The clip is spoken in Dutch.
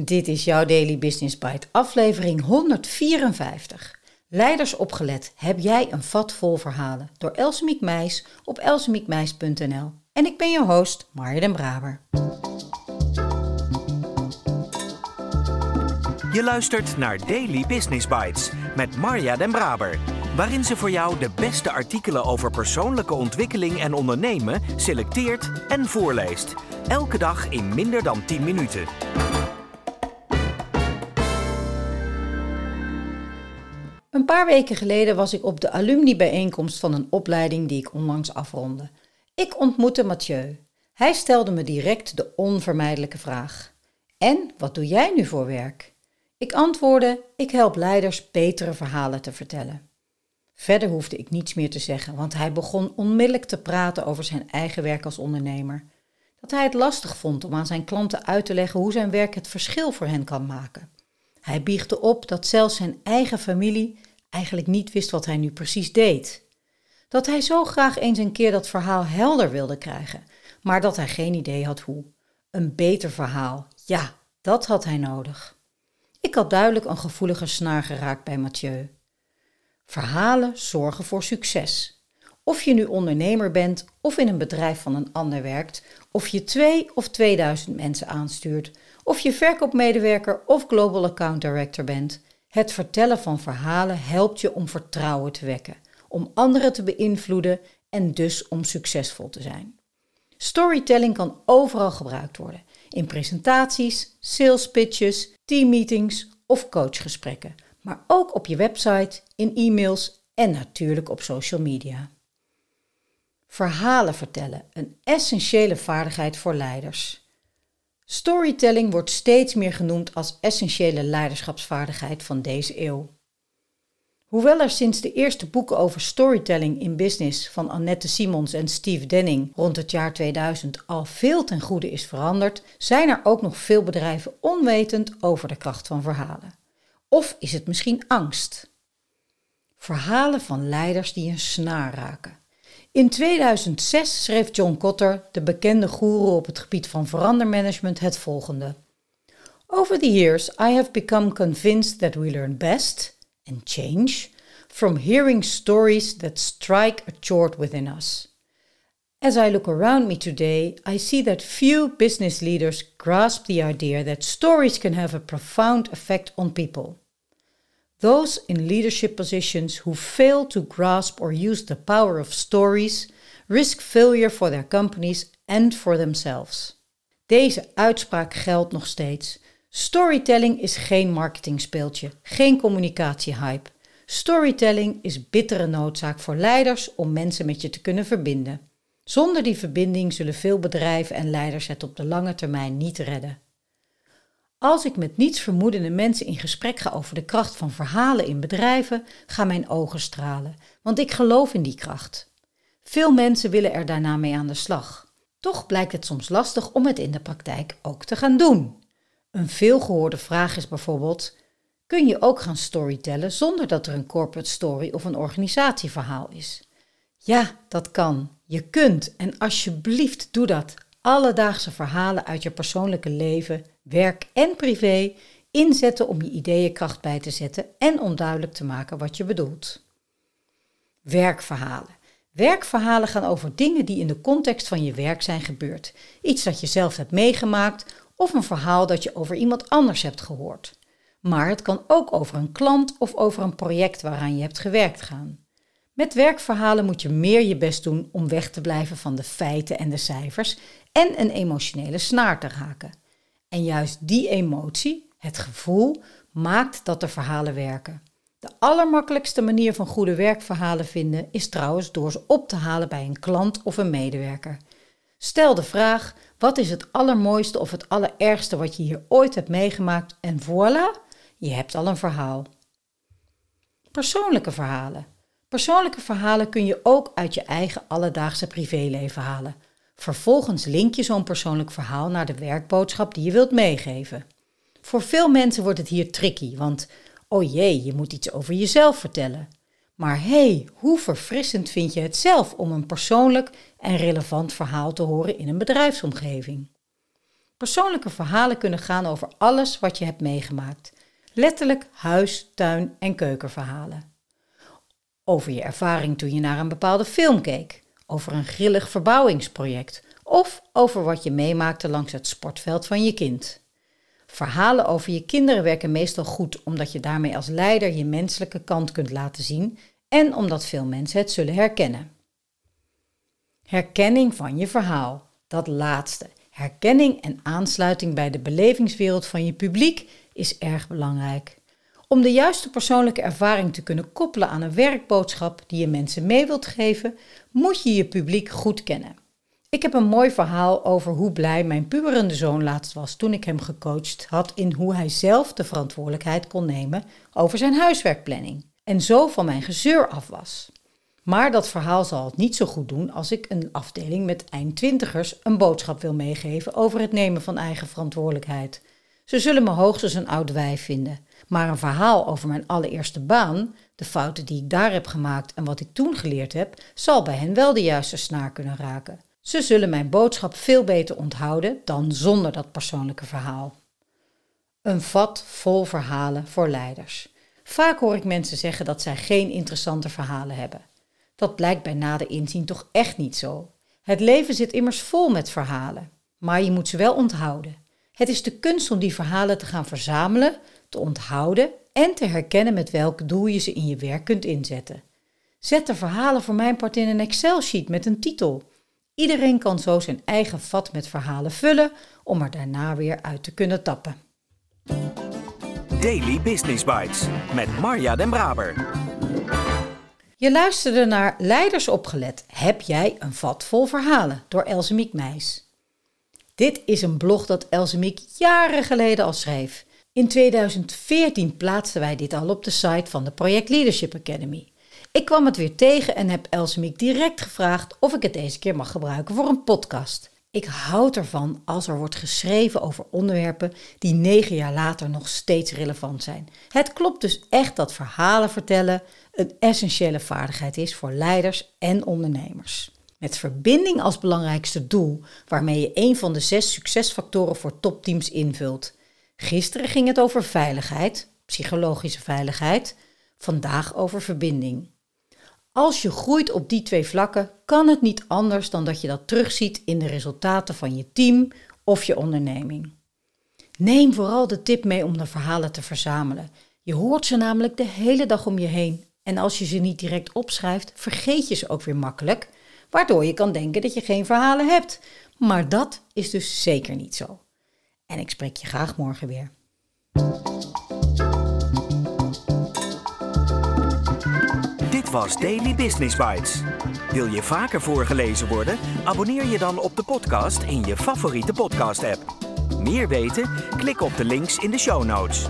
Dit is jouw Daily Business Bite, aflevering 154. Leiders opgelet, heb jij een vat vol verhalen? Door Elsemiek Meis op elsemiekmeis.nl. En ik ben je host, Marja den Braber. Je luistert naar Daily Business Bites met Marja den Braber, waarin ze voor jou de beste artikelen over persoonlijke ontwikkeling en ondernemen selecteert en voorleest. Elke dag in minder dan 10 minuten. Een paar weken geleden was ik op de alumni-bijeenkomst van een opleiding die ik onlangs afronde. Ik ontmoette Mathieu. Hij stelde me direct de onvermijdelijke vraag: En wat doe jij nu voor werk? Ik antwoordde: Ik help leiders betere verhalen te vertellen. Verder hoefde ik niets meer te zeggen, want hij begon onmiddellijk te praten over zijn eigen werk als ondernemer. Dat hij het lastig vond om aan zijn klanten uit te leggen hoe zijn werk het verschil voor hen kan maken. Hij biechtte op dat zelfs zijn eigen familie eigenlijk niet wist wat hij nu precies deed. Dat hij zo graag eens een keer dat verhaal helder wilde krijgen, maar dat hij geen idee had hoe. Een beter verhaal, ja, dat had hij nodig. Ik had duidelijk een gevoelige snaar geraakt bij Mathieu. Verhalen zorgen voor succes. Of je nu ondernemer bent of in een bedrijf van een ander werkt, of je twee of 2000 mensen aanstuurt, of je verkoopmedewerker of global account director bent, het vertellen van verhalen helpt je om vertrouwen te wekken, om anderen te beïnvloeden en dus om succesvol te zijn. Storytelling kan overal gebruikt worden: in presentaties, sales pitches, teammeetings of coachgesprekken, maar ook op je website, in e-mails en natuurlijk op social media. Verhalen vertellen, een essentiële vaardigheid voor leiders. Storytelling wordt steeds meer genoemd als essentiële leiderschapsvaardigheid van deze eeuw. Hoewel er sinds de eerste boeken over storytelling in business van Annette Simons en Steve Denning rond het jaar 2000 al veel ten goede is veranderd, zijn er ook nog veel bedrijven onwetend over de kracht van verhalen. Of is het misschien angst? Verhalen van leiders die een snaar raken. In 2006 schreef John Kotter, de bekende goeroe op het gebied van verandermanagement, het volgende. Over the years, I have become convinced that we learn best and change from hearing stories that strike a chord within us. As I look around me today, I see that few business leaders grasp the idea that stories can have a profound effect on people. Those in leadership positions who fail to grasp or use the power of stories risk failure for their companies and for themselves. Deze uitspraak geldt nog steeds. Storytelling is geen marketingspeeltje, geen communicatiehype. Storytelling is bittere noodzaak voor leiders om mensen met je te kunnen verbinden. Zonder die verbinding zullen veel bedrijven en leiders het op de lange termijn niet redden. Als ik met niets vermoedende mensen in gesprek ga over de kracht van verhalen in bedrijven, gaan mijn ogen stralen, want ik geloof in die kracht. Veel mensen willen er daarna mee aan de slag. Toch blijkt het soms lastig om het in de praktijk ook te gaan doen. Een veelgehoorde vraag is bijvoorbeeld: kun je ook gaan storytellen zonder dat er een corporate story of een organisatieverhaal is? Ja, dat kan. Je kunt en alsjeblieft doe dat. Alledaagse verhalen uit je persoonlijke leven werk en privé inzetten om je ideeën kracht bij te zetten en om duidelijk te maken wat je bedoelt. Werkverhalen. Werkverhalen gaan over dingen die in de context van je werk zijn gebeurd. Iets dat je zelf hebt meegemaakt of een verhaal dat je over iemand anders hebt gehoord. Maar het kan ook over een klant of over een project waaraan je hebt gewerkt gaan. Met werkverhalen moet je meer je best doen om weg te blijven van de feiten en de cijfers en een emotionele snaar te raken. En juist die emotie, het gevoel, maakt dat de verhalen werken. De allermakkelijkste manier van goede werkverhalen vinden is trouwens door ze op te halen bij een klant of een medewerker. Stel de vraag: wat is het allermooiste of het allerergste wat je hier ooit hebt meegemaakt? En voilà, je hebt al een verhaal. Persoonlijke verhalen. Persoonlijke verhalen kun je ook uit je eigen alledaagse privéleven halen. Vervolgens link je zo'n persoonlijk verhaal naar de werkboodschap die je wilt meegeven. Voor veel mensen wordt het hier tricky, want oh jee, je moet iets over jezelf vertellen. Maar hé, hey, hoe verfrissend vind je het zelf om een persoonlijk en relevant verhaal te horen in een bedrijfsomgeving? Persoonlijke verhalen kunnen gaan over alles wat je hebt meegemaakt. Letterlijk huis, tuin en keukenverhalen. Over je ervaring toen je naar een bepaalde film keek. Over een grillig verbouwingsproject. Of over wat je meemaakte langs het sportveld van je kind. Verhalen over je kinderen werken meestal goed omdat je daarmee als leider je menselijke kant kunt laten zien en omdat veel mensen het zullen herkennen. Herkenning van je verhaal, dat laatste. Herkenning en aansluiting bij de belevingswereld van je publiek is erg belangrijk. Om de juiste persoonlijke ervaring te kunnen koppelen aan een werkboodschap die je mensen mee wilt geven, moet je je publiek goed kennen. Ik heb een mooi verhaal over hoe blij mijn puberende zoon laatst was toen ik hem gecoacht had in hoe hij zelf de verantwoordelijkheid kon nemen over zijn huiswerkplanning en zo van mijn gezeur af was. Maar dat verhaal zal het niet zo goed doen als ik een afdeling met eindtwintigers een boodschap wil meegeven over het nemen van eigen verantwoordelijkheid. Ze zullen me hoogstens een oud wijf vinden. Maar een verhaal over mijn allereerste baan, de fouten die ik daar heb gemaakt en wat ik toen geleerd heb, zal bij hen wel de juiste snaar kunnen raken. Ze zullen mijn boodschap veel beter onthouden dan zonder dat persoonlijke verhaal. Een vat vol verhalen voor leiders. Vaak hoor ik mensen zeggen dat zij geen interessante verhalen hebben. Dat blijkt bij nader inzien toch echt niet zo. Het leven zit immers vol met verhalen, maar je moet ze wel onthouden. Het is de kunst om die verhalen te gaan verzamelen, te onthouden en te herkennen met welk doel je ze in je werk kunt inzetten. Zet de verhalen voor mijn part in een Excel-sheet met een titel. Iedereen kan zo zijn eigen vat met verhalen vullen om er daarna weer uit te kunnen tappen. Daily Business Bites met Marja Den Braber. Je luisterde naar Leiders opgelet. Heb jij een vat vol verhalen? Door Elsemiek Meijs. Dit is een blog dat Elsemiek jaren geleden al schreef. In 2014 plaatsten wij dit al op de site van de Project Leadership Academy. Ik kwam het weer tegen en heb Elsemiek direct gevraagd of ik het deze keer mag gebruiken voor een podcast. Ik houd ervan als er wordt geschreven over onderwerpen die negen jaar later nog steeds relevant zijn. Het klopt dus echt dat verhalen vertellen een essentiële vaardigheid is voor leiders en ondernemers. Met verbinding als belangrijkste doel, waarmee je een van de zes succesfactoren voor topteams invult. Gisteren ging het over veiligheid, psychologische veiligheid, vandaag over verbinding. Als je groeit op die twee vlakken, kan het niet anders dan dat je dat terugziet in de resultaten van je team of je onderneming. Neem vooral de tip mee om de verhalen te verzamelen. Je hoort ze namelijk de hele dag om je heen. En als je ze niet direct opschrijft, vergeet je ze ook weer makkelijk, waardoor je kan denken dat je geen verhalen hebt. Maar dat is dus zeker niet zo. En ik spreek je graag morgen weer. Dit was Daily Business Bites. Wil je vaker voorgelezen worden? Abonneer je dan op de podcast in je favoriete podcast-app. Meer weten? Klik op de links in de show notes.